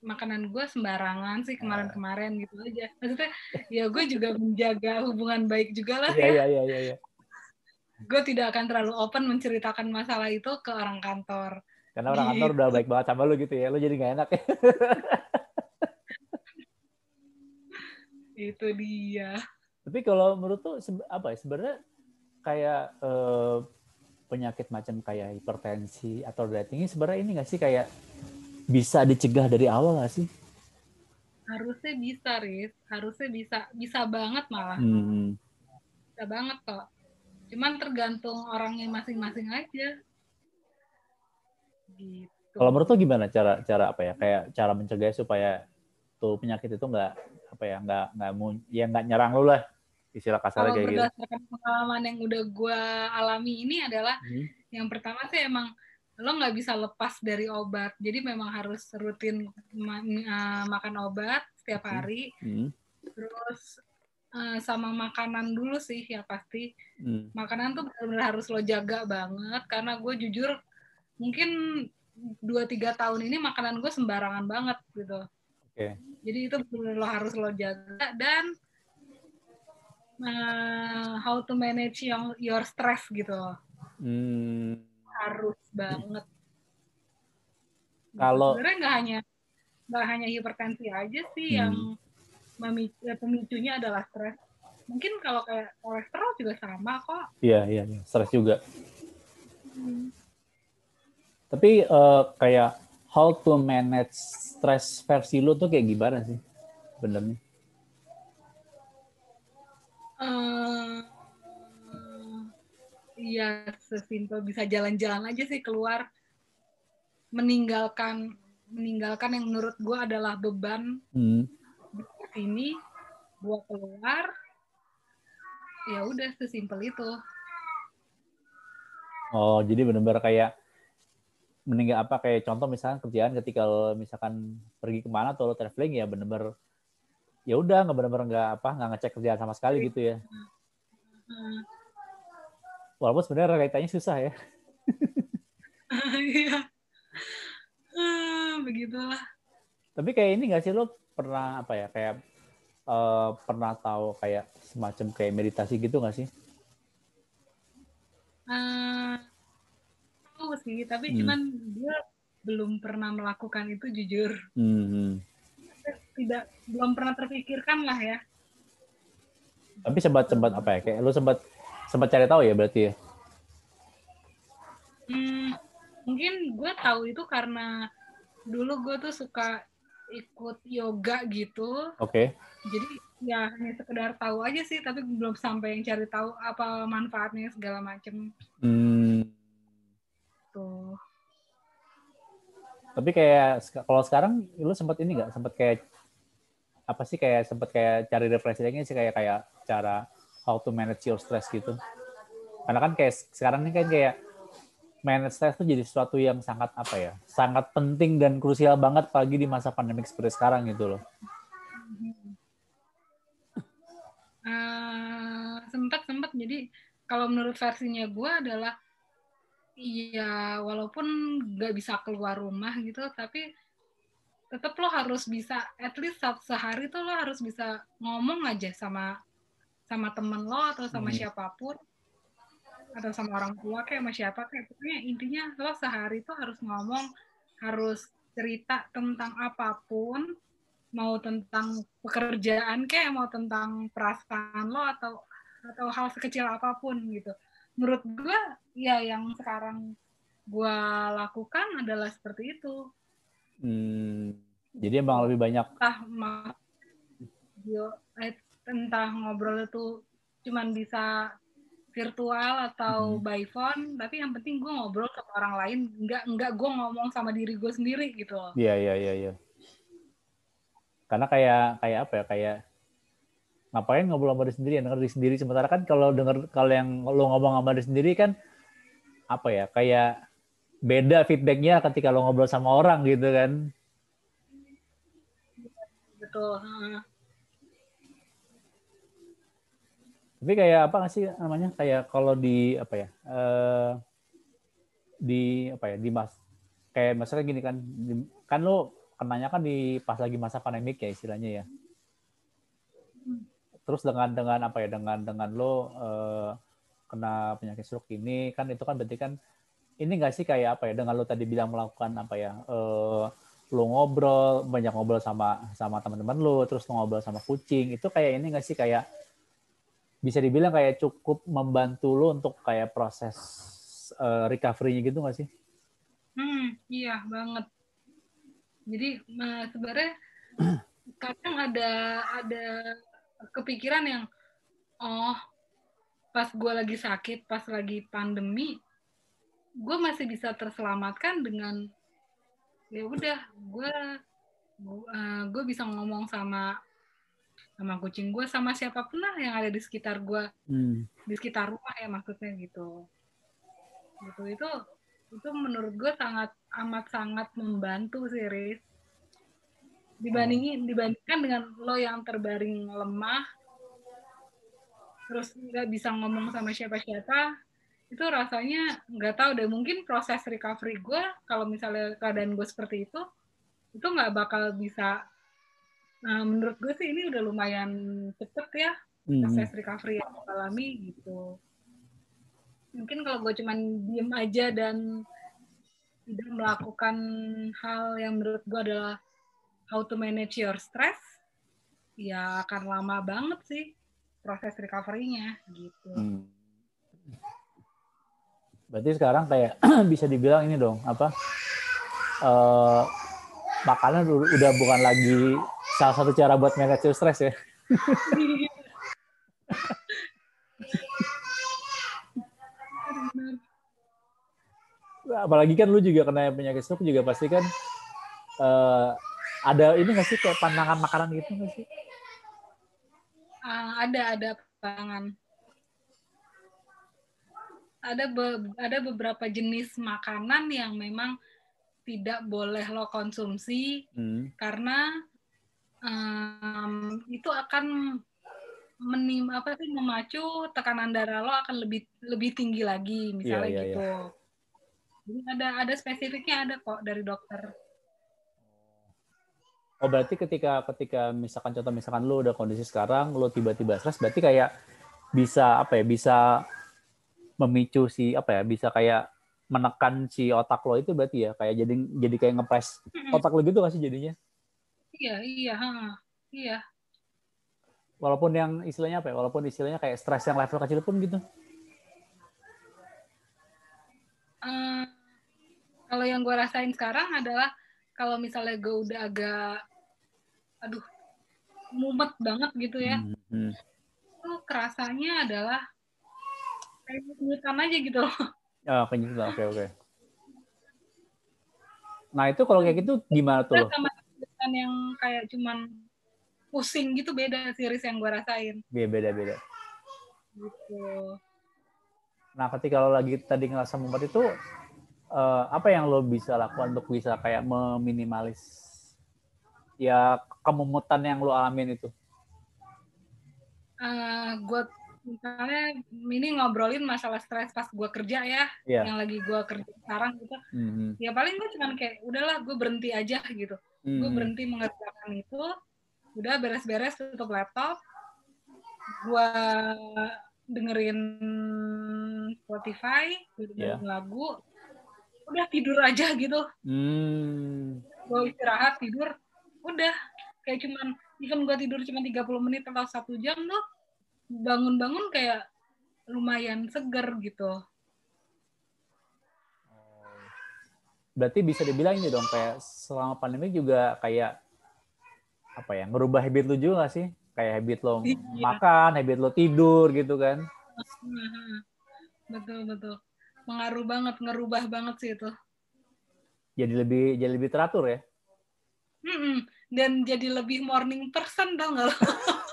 makanan gue sembarangan sih kemarin-kemarin gitu aja. Maksudnya ya gue juga menjaga hubungan baik juga lah iya, ya. iya iya iya gue tidak akan terlalu open menceritakan masalah itu ke orang kantor. Karena orang kantor udah baik banget sama lu gitu ya, lu jadi gak enak. Ya. itu dia. Tapi kalau menurut tuh apa ya sebenarnya kayak eh, penyakit macam kayak hipertensi atau darah tinggi sebenarnya ini nggak sih kayak bisa dicegah dari awal nggak sih? Harusnya bisa, Riz. Harusnya bisa. Bisa banget malah. Hmm. Bisa banget kok. Cuman tergantung orangnya masing-masing aja. Gitu. Kalau menurut lo gimana cara cara apa ya kayak cara mencegah supaya tuh penyakit itu nggak apa ya nggak nggak ya nggak nyerang lo lah istilah kasar kayak gitu. Berdasarkan pengalaman yang udah gue alami ini adalah hmm. yang pertama sih emang lo nggak bisa lepas dari obat jadi memang harus rutin ma uh, makan obat setiap hmm. hari hmm. terus uh, sama makanan dulu sih ya pasti hmm. makanan tuh benar-benar harus lo jaga banget karena gue jujur mungkin dua tiga tahun ini makanan gue sembarangan banget gitu. Oke. Okay. Jadi itu lo harus lo jaga dan uh, how to manage your, your stress gitu. Hmm. Harus banget. Kalau sebenarnya nggak hanya nggak hanya hipertensi aja sih hmm. yang memicu, ya, pemicunya adalah stres. Mungkin kalau kayak kolesterol juga sama kok. Iya iya, iya. stres juga. Hmm tapi uh, kayak how to manage stress versi lu tuh kayak gimana sih benernya? Uh, ya sesimpel bisa jalan-jalan aja sih keluar. Meninggalkan meninggalkan yang menurut gue adalah beban hmm. di sini gue keluar. Ya udah sesimpel itu. Oh jadi benar-benar kayak meninggal apa kayak contoh misalkan kerjaan ketika lo misalkan pergi ke mana atau lo traveling ya bener-bener ya udah nggak bener-bener nggak apa nggak ngecek kerjaan sama sekali gitu ya. Walaupun sebenarnya realitanya susah ya. Iya. Ah, begitulah. Tapi kayak ini nggak sih lo pernah apa ya kayak uh, pernah tahu kayak semacam kayak meditasi gitu nggak sih? Uh, tahu sih tapi hmm. cuman dia belum pernah melakukan itu jujur. Hmm. Tidak belum pernah terpikirkan lah ya. Tapi sempat sempat apa ya kayak lu sempat sempat cari tahu ya berarti ya? Hmm, mungkin gue tahu itu karena dulu gue tuh suka ikut yoga gitu. Oke. Okay. jadi ya hanya sekedar tahu aja sih tapi belum sampai yang cari tahu apa manfaatnya segala macem. Hmm. Gitu. Tapi kayak kalau sekarang lu sempat ini nggak? Sempat kayak apa sih kayak sempat kayak cari referensi lagi sih kayak kayak cara how to manage your stress gitu. Karena kan kayak sekarang ini kan kayak manage stress itu jadi sesuatu yang sangat apa ya, sangat penting dan krusial banget pagi di masa pandemi seperti sekarang gitu loh. Uh, sempat sempat jadi kalau menurut versinya gue adalah Iya, walaupun nggak bisa keluar rumah gitu, tapi tetap lo harus bisa, at least sehari tuh lo harus bisa ngomong aja sama sama temen lo atau sama hmm. siapa pun. Atau sama orang tua kayak sama siapa kayak pokoknya intinya lo sehari tuh harus ngomong harus cerita tentang apa pun mau tentang pekerjaan kayak mau tentang perasaan lo atau atau hal sekecil apa pun gitu. Menurut gue ya yang sekarang gue lakukan adalah seperti itu Hmm, jadi emang lebih banyak. Entah eh, entah ngobrol itu cuman bisa virtual atau hmm. by phone, tapi yang penting gue ngobrol sama orang lain, nggak nggak gue ngomong sama diri gue sendiri gitu. Iya iya iya. iya. Karena kayak kayak apa ya kayak ngapain ngobrol sama diri sendiri denger diri sendiri sementara kan kalau denger kalau yang lo ngomong sama diri sendiri kan apa ya kayak beda feedbacknya ketika lo ngobrol sama orang gitu kan. Betul tapi kayak apa sih namanya? Kayak kalau di apa ya uh, di apa ya di mas kayak masalah gini kan di, kan lo kenanya kan di pas lagi masa pandemik ya istilahnya ya. Terus dengan dengan apa ya dengan dengan lo uh, kena penyakit stroke ini kan itu kan berarti kan ini nggak sih kayak apa ya dengan lo tadi bilang melakukan apa ya uh, lo ngobrol banyak ngobrol sama sama teman-teman lo terus lo ngobrol sama kucing itu kayak ini nggak sih kayak bisa dibilang kayak cukup membantu lo untuk kayak proses uh, recovery-nya gitu nggak sih? Hmm, iya banget. Jadi sebenarnya kadang ada ada kepikiran yang oh pas gue lagi sakit, pas lagi pandemi, gue masih bisa terselamatkan dengan ya udah gue uh, gue bisa ngomong sama sama kucing gue sama siapa pun lah yang ada di sekitar gue hmm. di sekitar rumah ya maksudnya gitu. Gitu itu itu menurut gue sangat amat sangat membantu sih Riz. Dibandingin dibandingkan dengan lo yang terbaring lemah terus nggak bisa ngomong sama siapa-siapa itu rasanya nggak tahu deh mungkin proses recovery gue kalau misalnya keadaan gue seperti itu itu nggak bakal bisa Nah, menurut gue sih ini udah lumayan cepet ya hmm. proses recovery yang gue alami gitu. Mungkin kalau gue cuman diem aja dan tidak melakukan hal yang menurut gue adalah how to manage your stress, ya akan lama banget sih proses recovery-nya gitu. Hmm. Berarti sekarang kayak bisa dibilang ini dong apa uh, makanan udah bukan lagi salah satu cara buat manage stres ya. Apalagi kan lu juga kena penyakit stroke juga pasti kan uh, ada ini nggak sih kayak pandangan makanan gitu nggak sih? Uh, ada ada pandangan. Ada be ada beberapa jenis makanan yang memang tidak boleh lo konsumsi hmm. karena um, itu akan menim apa sih memacu tekanan darah lo akan lebih lebih tinggi lagi misalnya yeah, yeah, gitu. Yeah. Jadi ada ada spesifiknya ada kok dari dokter. Oh berarti ketika ketika misalkan contoh misalkan lo udah kondisi sekarang lo tiba-tiba stres berarti kayak bisa apa ya bisa memicu si apa ya bisa kayak menekan si otak lo itu berarti ya kayak jadi jadi kayak ngepres otak lo gitu gak sih jadinya? Iya, iya, ha, iya. Walaupun yang istilahnya apa ya? Walaupun istilahnya kayak stres yang level kecil pun gitu. Uh, kalau yang gue rasain sekarang adalah kalau misalnya gue udah agak, aduh, mumet banget gitu ya, hmm, hmm. itu kerasanya adalah kayak aja gitu loh. Oh, oke okay, oke. Okay. Nah itu kalau kayak gitu gimana tuh? Sama kan yang kayak cuman pusing gitu beda series yang gue rasain. Iya beda beda. Gitu. Nah ketika lo lagi tadi ngerasa mumet itu uh, apa yang lo bisa lakukan untuk bisa kayak meminimalis ya kemumutan yang lo alamin itu? Uh, eh, gue misalnya ini ngobrolin masalah stres pas gue kerja ya, yeah. yang lagi gue kerja sekarang gitu. Mm-hmm. Ya paling gue cuman kayak udahlah gue berhenti aja gitu hmm. gue berhenti mengerjakan itu udah beres-beres tutup laptop gue dengerin Spotify dengerin yeah. lagu udah tidur aja gitu hmm. gue istirahat tidur udah kayak cuman even gue tidur cuma 30 menit atau satu jam tuh bangun-bangun kayak lumayan seger gitu. Berarti bisa dibilang ini dong kayak selama pandemi juga kayak apa ya ngerubah habit lu juga gak sih? Kayak habit lo iya. makan habit lo tidur gitu kan? Betul betul. Mengaruh banget ngerubah banget sih itu. Jadi lebih jadi lebih teratur ya? Mm-mm. dan jadi lebih morning person dong nggak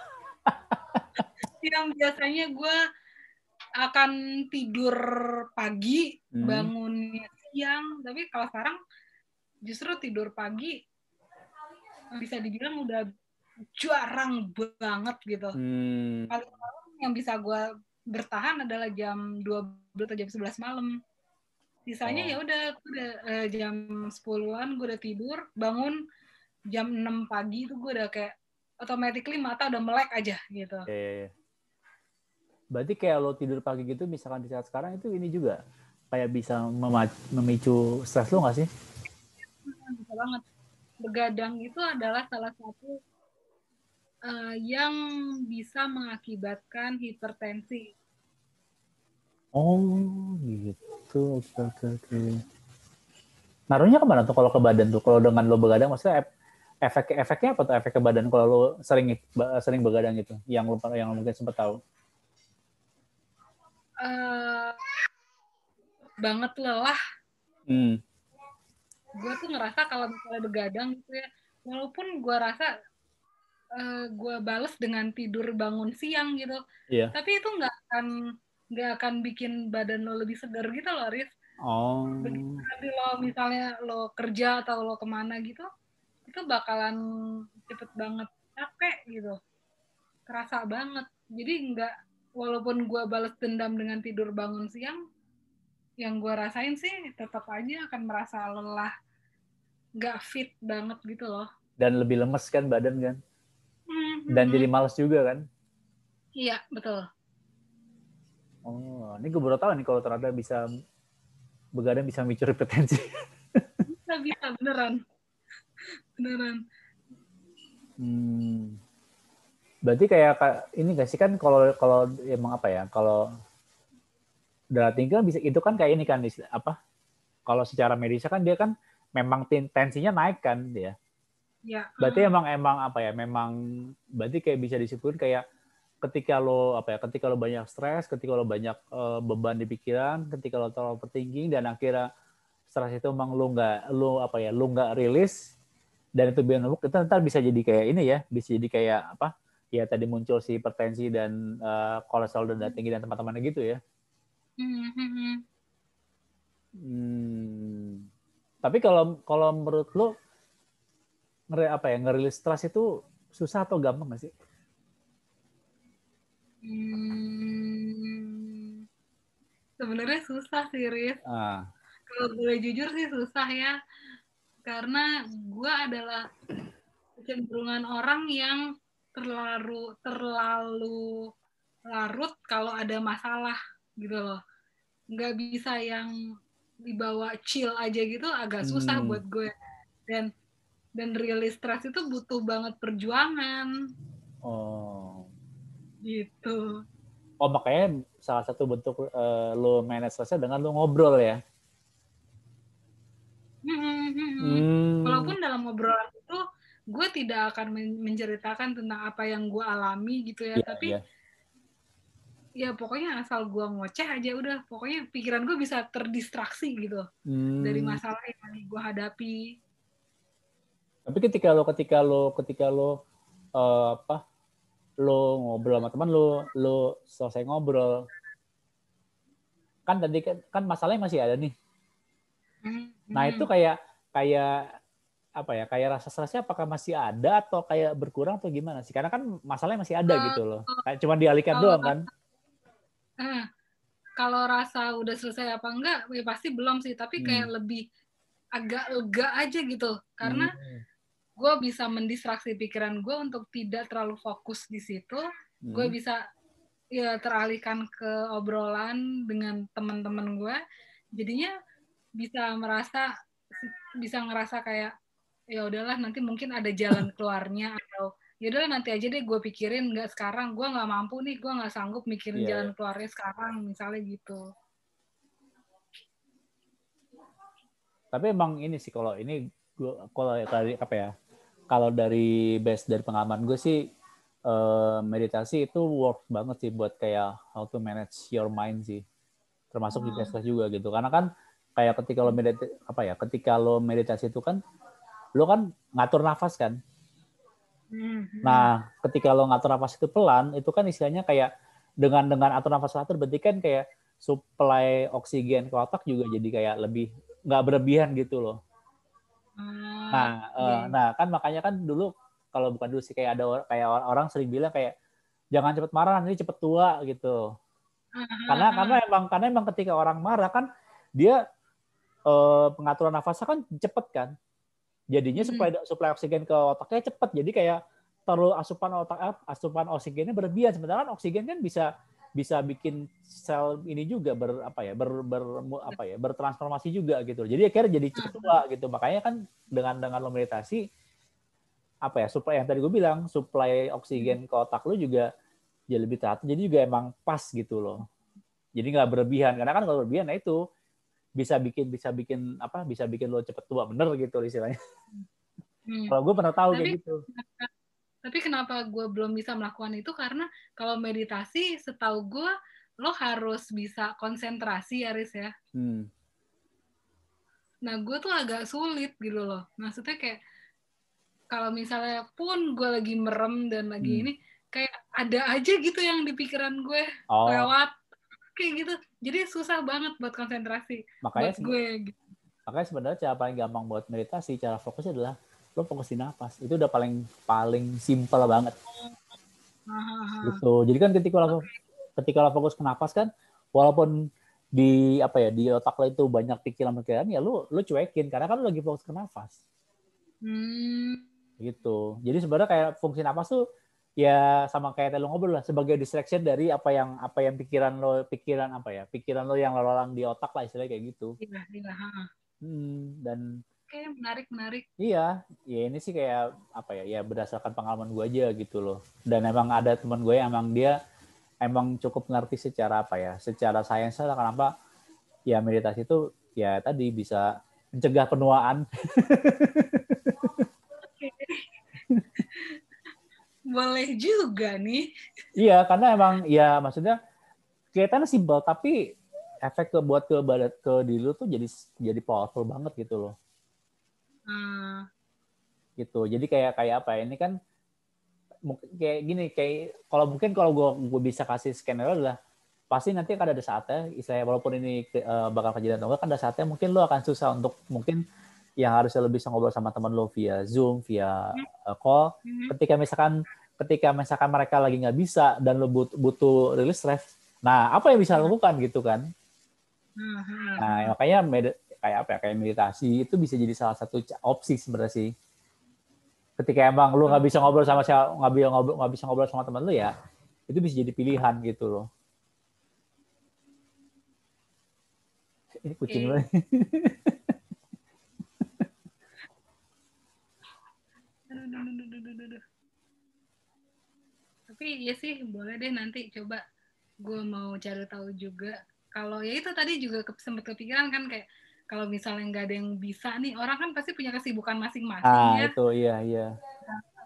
yang biasanya gue akan tidur pagi hmm. bangunnya siang tapi kalau sekarang justru tidur pagi bisa dibilang udah jarang banget gitu hmm. paling malam yang bisa gue bertahan adalah jam 12 atau jam 11 malam sisanya oh. ya udah udah uh, jam 10-an gue udah tidur bangun jam 6 pagi itu gue udah kayak automatically mata udah melek aja gitu. Yeah, yeah, yeah. Berarti kayak lo tidur pagi gitu misalkan di saat sekarang itu ini juga kayak bisa memicu stres lo nggak sih? Bisa banget. Begadang itu adalah salah satu uh, yang bisa mengakibatkan hipertensi. Oh, gitu. Oke, oke, oke. Naruhnya ke mana tuh kalau ke badan tuh? Kalau dengan lo begadang, maksudnya efek efeknya apa tuh? Efek ke badan kalau lo sering sering begadang gitu? Yang lo yang lo mungkin sempat tahu? Uh, banget lelah. Hmm. Gue tuh ngerasa kalau misalnya begadang gitu ya, walaupun gue rasa uh, gue bales dengan tidur bangun siang gitu, yeah. tapi itu nggak akan nggak akan bikin badan lo lebih segar gitu loh, Riz. Oh. Nanti lo misalnya lo kerja atau lo ke mana gitu, itu bakalan cepet banget capek gitu, kerasa banget. Jadi nggak walaupun gue balas dendam dengan tidur bangun siang, yang gue rasain sih tetap aja akan merasa lelah nggak fit banget gitu loh. Dan lebih lemes kan badan kan? Mm-hmm. dan jadi males juga kan? Iya betul. Oh ini gue baru tahu nih kalau ternyata bisa begadang bisa memicu hipertensi bisa bisa beneran. Beneran. Hmm. Berarti kayak ini gak sih? Kan kalau kalau emang apa ya kalau darah tinggi kan bisa itu kan kayak ini kan apa kalau secara medis kan dia kan memang tensinya naik kan dia. Ya berarti emang emang apa ya memang berarti kayak bisa disebut kayak ketika lo apa ya ketika lo banyak stres ketika lo banyak uh, beban di pikiran ketika lo terlalu overthinking dan akhirnya stres itu emang lo nggak lo apa ya lo nggak rilis dan itu biar numpuk itu ntar bisa jadi kayak ini ya bisa jadi kayak apa ya tadi muncul si hipertensi dan uh, kolesterol dan darah tinggi dan teman-temannya gitu ya Hmm. Tapi kalau kalau menurut lo ngeri apa ya ngerilis stres itu susah atau gampang nggak sih? Hmm, sebenarnya susah sih, Riz. Ah. Kalau gue jujur sih susah ya, karena gue adalah kecenderungan orang yang terlalu terlalu larut kalau ada masalah gitu loh nggak bisa yang dibawa chill aja gitu agak susah hmm. buat gue dan dan rilis stres itu butuh banget perjuangan oh gitu oh makanya salah satu bentuk uh, lo manage stresnya dengan lo ngobrol ya hmm, hmm, hmm. hmm. walaupun dalam ngobrolan itu gue tidak akan menceritakan tentang apa yang gue alami gitu ya, yeah, tapi yeah ya pokoknya asal gue ngoceh aja udah. Pokoknya pikiran gue bisa terdistraksi gitu hmm. dari masalah yang lagi gue hadapi. Tapi ketika lo ketika lo ketika lo uh, apa lo ngobrol sama teman lo lo selesai ngobrol kan tadi kan, kan masalahnya masih ada nih. Hmm. nah itu kayak kayak apa ya kayak rasa stresnya apakah masih ada atau kayak berkurang atau gimana sih? Karena kan masalahnya masih ada uh, gitu loh. kayak cuma dialihkan uh, doang kan. eh, kalau rasa udah selesai apa enggak ya pasti belum sih. Tapi kayak hmm. lebih agak lega aja gitu. Karena hmm. gue bisa mendistraksi pikiran gue untuk tidak terlalu fokus di situ. Hmm. gue bisa ya teralihkan ke obrolan dengan teman-teman gue jadinya bisa merasa bisa ngerasa kayak ya udahlah nanti mungkin ada jalan keluarnya atau yaudah nanti aja deh gue pikirin. Nggak sekarang gue nggak mampu nih gue nggak sanggup mikirin yeah. jalan keluarnya sekarang misalnya gitu. Tapi emang ini sih kalau ini gua kalau dari apa ya kalau dari base dari pengalaman gue sih uh, meditasi itu work banget sih buat kayak how to manage your mind sih. Termasuk di tes juga gitu. Karena kan kayak ketika lo meditasi apa ya ketika lo meditasi itu kan lo kan ngatur nafas kan mm-hmm. nah ketika lo ngatur nafas itu pelan itu kan istilahnya kayak dengan dengan atur nafas teratur berarti kan kayak supply oksigen ke otak juga jadi kayak lebih nggak berlebihan gitu loh. Hmm, nah, yeah. uh, nah kan makanya kan dulu kalau bukan dulu sih kayak ada kayak orang sering bilang kayak jangan cepet marah nanti cepet tua gitu. Karena karena emang karena emang ketika orang marah kan dia uh, pengaturan nafasnya kan cepet kan. Jadinya hmm. supply supply oksigen ke otaknya cepet. Jadi kayak terlalu asupan otak eh, asupan oksigennya berlebihan. Sementara kan oksigen kan bisa bisa bikin sel ini juga ber apa ya ber, ber apa ya bertransformasi juga gitu. Jadi akhirnya jadi cepat tua gitu. Makanya kan dengan dengan lo meditasi apa ya supply yang tadi gue bilang supply oksigen ke otak lo juga jadi lebih teratur jadi juga emang pas gitu loh. Jadi nggak berlebihan. Karena kan kalau berlebihan nah itu bisa bikin bisa bikin apa bisa bikin lo cepet tua bener gitu istilahnya hmm. kalau gue pernah tahu Tapi, kayak gitu tapi kenapa gue belum bisa melakukan itu karena kalau meditasi setahu gue lo harus bisa konsentrasi ya Riz ya hmm. nah gue tuh agak sulit gitu loh maksudnya kayak kalau misalnya pun gue lagi merem dan lagi hmm. ini kayak ada aja gitu yang di pikiran gue oh. lewat kayak gitu. Jadi susah banget buat konsentrasi makanya buat gue gitu. makanya sebenarnya cara paling gampang buat meditasi cara fokusnya adalah lo fokus di nafas itu udah paling paling simpel banget. Gitu. Jadi kan ketika lo ketika lo fokus ke nafas kan walaupun di apa ya di otak lo itu banyak pikiran-pikiran ya lo lo cuekin. Karena kan lo lagi fokus ke nafas hmm. gitu. Jadi sebenarnya kayak fungsi nafas tuh ya sama kayak tadi lo ngobrol lah sebagai distraction dari apa yang apa yang pikiran lo pikiran apa ya pikiran lo yang lalu di otak lah istilahnya kayak gitu iya, iya, hmm, dan Oke, menarik, menarik. Iya, ya ini sih kayak apa ya, ya berdasarkan pengalaman gue aja gitu loh. Dan emang ada teman gue yang emang dia emang cukup ngerti secara apa ya, secara sains lah kenapa ya meditasi itu ya tadi bisa mencegah penuaan. Boleh juga nih. Iya, karena emang ya maksudnya kelihatannya simpel tapi efek ke buat ke badan ke diri lu tuh jadi jadi powerful banget gitu loh. Hmm. Gitu. Jadi kayak kayak apa ya? Ini kan kayak gini kayak kalau mungkin kalau gue gue bisa kasih skenario adalah pasti nanti akan ada saatnya istilahnya walaupun ini uh, bakal kejadian atau enggak kan ada saatnya mungkin lo akan susah untuk mungkin yang harusnya lo bisa ngobrol sama teman lo via zoom via uh, call. Hmm. ketika misalkan ketika misalkan mereka lagi nggak bisa dan lo butuh, butuh rilis stress nah apa yang bisa lo lakukan gitu kan? Hmm. nah makanya kayak apa ya kayak meditasi itu bisa jadi salah satu opsi sebenarnya sih. Ketika emang lu nggak bisa ngobrol sama siapa nggak bisa ngobrol nggak bisa ngobrol sama teman lu ya itu bisa jadi pilihan gitu loh. Ini kucing okay. tapi ya sih boleh deh nanti coba. Gue mau cari tahu juga. Kalau ya itu tadi juga sempat kepikiran kan kayak kalau misalnya nggak ada yang bisa nih orang kan pasti punya kesibukan masing-masing ah, ya. itu iya iya.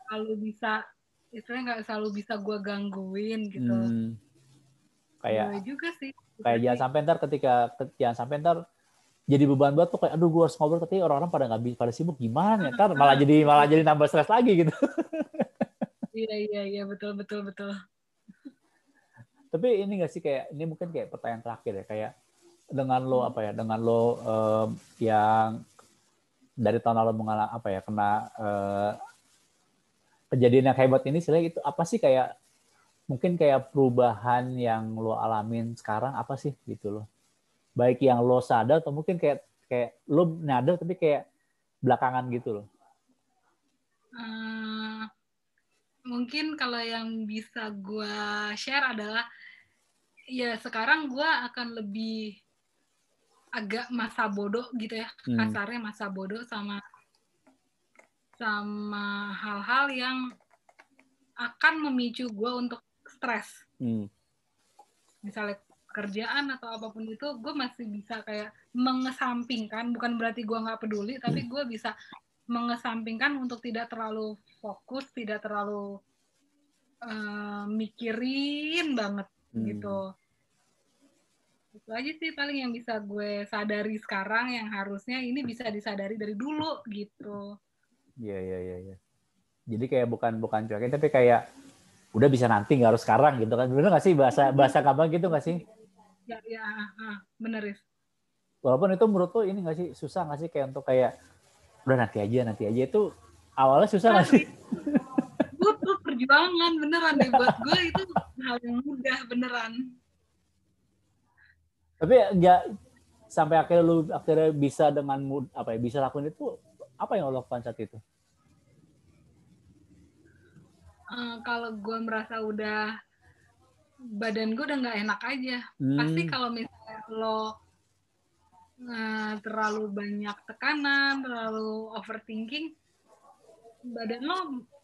Kalau bisa istilahnya nggak selalu bisa gue gangguin gitu. Hmm. kayak ya juga sih. kayak jangan sampai ntar ketika jangan sampai ntar jadi beban buat tuh kayak aduh gue harus ngobrol tapi orang-orang pada nggak bisa pada sibuk gimana ya ntar malah jadi malah jadi nambah stres lagi gitu. Iya iya iya betul betul betul. Tapi ini gak sih kayak ini mungkin kayak pertanyaan terakhir ya kayak dengan lo apa ya dengan lo um, yang dari tahun lalu mengalami apa ya kena uh, kejadian yang hebat ini sih itu apa sih kayak mungkin kayak perubahan yang lo alamin sekarang apa sih gitu loh baik yang lo sadar atau mungkin kayak kayak lo nyadar tapi kayak belakangan gitu loh uh, mungkin kalau yang bisa gue share adalah ya sekarang gue akan lebih agak masa bodoh gitu ya hmm. kasarnya masa bodoh sama sama hal-hal yang akan memicu gue untuk stres hmm. misalnya kerjaan atau apa pun itu gue masih bisa kayak mengesampingkan bukan berarti gue nggak peduli tapi gue bisa mengesampingkan untuk tidak terlalu fokus tidak terlalu uh, mikirin banget hmm. gitu. Itu aja sih paling yang bisa gue sadari sekarang yang harusnya ini bisa disadari dari dulu gitu. Iya iya iya ya. jadi kayak bukan bukan cuekin tapi kayak udah bisa nanti nggak harus sekarang gitu kan. Bener nggak sih bahasa bahasa kamu gitu nggak sih ya ya bener ya walaupun itu menurut lo ini nggak sih susah nggak sih kayak untuk kayak udah nanti aja nanti aja. Itu awalnya susah nggak sih? Butuh perjuangan beneran deh buat gue itu hal yang mudah beneran. Tapi nggak sampai akhirnya lu akhirnya bisa dengan apa ya bisa lakuin itu apa yang lo lakukan saat itu? Uh, kalau gue merasa udah badan gue udah nggak enak aja. Hmm. Pasti kalau misalnya lo uh, terlalu banyak tekanan, terlalu overthinking, badan lo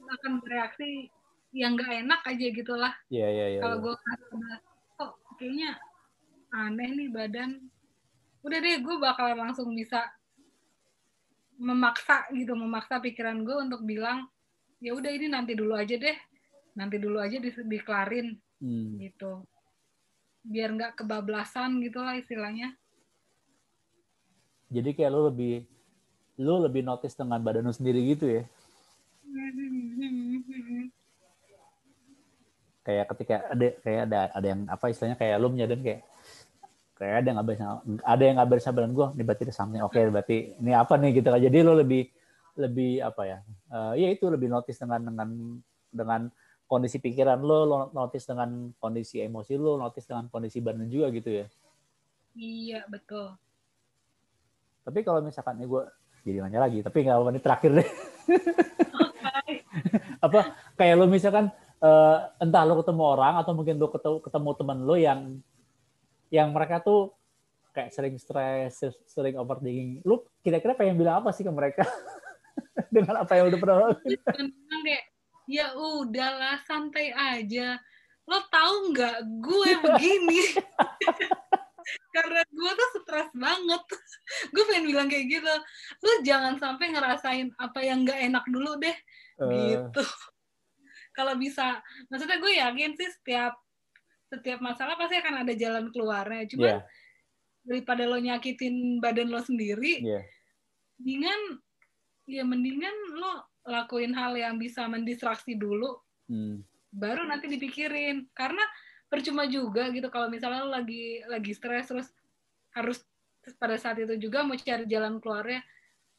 akan bereaksi yang nggak enak aja gitulah. Iya yeah, iya yeah, iya. Kalau yeah. gue udah, kok kayaknya aneh nih badan, udah deh gue bakal langsung bisa memaksa gitu, memaksa pikiran gue untuk bilang ya udah ini nanti dulu aja deh, nanti dulu aja di, dikelarin hmm. gitu. Biar nggak kebablasan gitulah istilahnya. Jadi kayak lo lebih lo lebih notice dengan badan lo sendiri gitu ya? Kayak ketika ada kayak ada ada yang apa istilahnya kayak lo menyadari kayak kayak ada yang nggak bisa ada yang nggak bisa badan gue ini berarti ada something oke okay, berarti ini apa nih gitu kan jadi lo lebih lebih apa ya? Uh, ya itu lebih notice dengan dengan dengan kondisi pikiran lo, lo notice dengan kondisi emosi lo, notice dengan kondisi badan juga gitu ya. Iya, betul. Tapi kalau misalkan ini gue jadi nanya lagi, tapi nggak apa ini terakhir deh. Okay. apa kayak lo misalkan uh, entah lo ketemu orang atau mungkin lo ketemu, ketemu teman lo yang yang mereka tuh kayak sering stres, sering overthinking. Lo kira-kira pengen bilang apa sih ke mereka dengan apa yang udah pernah lakukan? Ya udahlah santai aja. Lo tahu nggak gue begini? Karena gue tuh stres banget. Gue pengen bilang kayak gitu. Lo jangan sampai ngerasain apa yang nggak enak dulu deh. Uh. gitu. Kalau bisa maksudnya gue yakin sih setiap setiap masalah pasti akan ada jalan keluarnya. Cuma yeah. daripada lo nyakitin badan lo sendiri yeah. mendingan ya mendingan lo lakuin hal yang bisa mendistraksi dulu hmm. baru nanti dipikirin karena percuma juga gitu kalau misalnya lo lagi lagi stres terus harus pada saat itu juga mau cari jalan keluarnya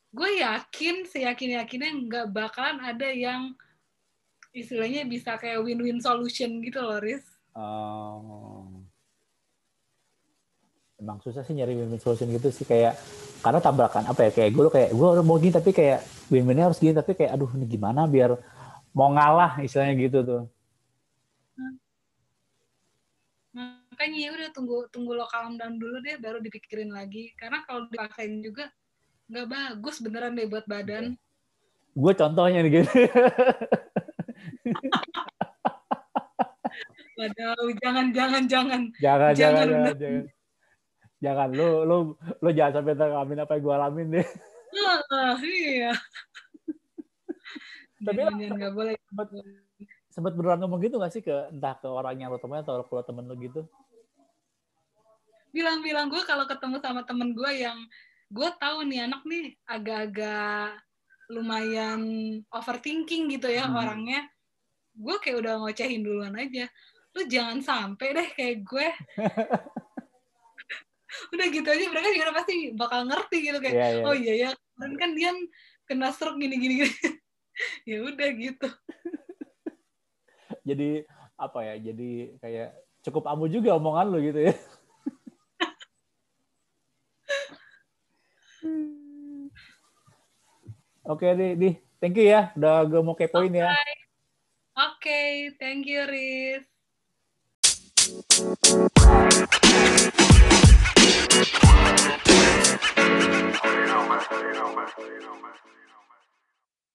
gue yakin seyakin yakinnya nggak bakalan ada yang istilahnya bisa kayak win-win solution gitu loh Riz. Oh emang susah sih nyari win-win solution gitu sih kayak karena tabrakan apa ya kayak gue kayak gue mau gini tapi kayak win-winnya harus gini tapi kayak aduh ini gimana biar mau ngalah istilahnya gitu tuh. Makanya ya udah tunggu tunggu lo calm down dulu deh baru dipikirin lagi. Karena kalau dipaksain juga nggak bagus beneran deh buat badan. Gue contohnya nih gitu. Waduh, jangan, jangan, jangan. Jangan, jangan, jangan. jangan jangan lu lu lu jangan sampai ngalamin apa yang gue alamin deh. Uh, iya. Tapi nggak boleh. sempat sempat beneran ngomong gitu gak sih ke entah ke orang yang lo temuin atau ke temen lo gitu? Bilang-bilang gue kalau ketemu sama temen gue yang gue tahu nih anak nih agak-agak lumayan overthinking gitu ya hmm. orangnya. Gue kayak udah ngocehin duluan aja. Lu jangan sampai deh kayak gue udah gitu aja mereka juga pasti bakal ngerti gitu kayak yeah, yeah. oh iya ya kemarin kan dia kena stroke gini gini, gini. ya udah gitu jadi apa ya jadi kayak cukup amu juga omongan lo gitu ya Oke, okay, di, thank you ya. Udah gue mau kepoin okay. ya. Oke, okay, thank you, Riz. Don't matter, it don't matter, it don't matter.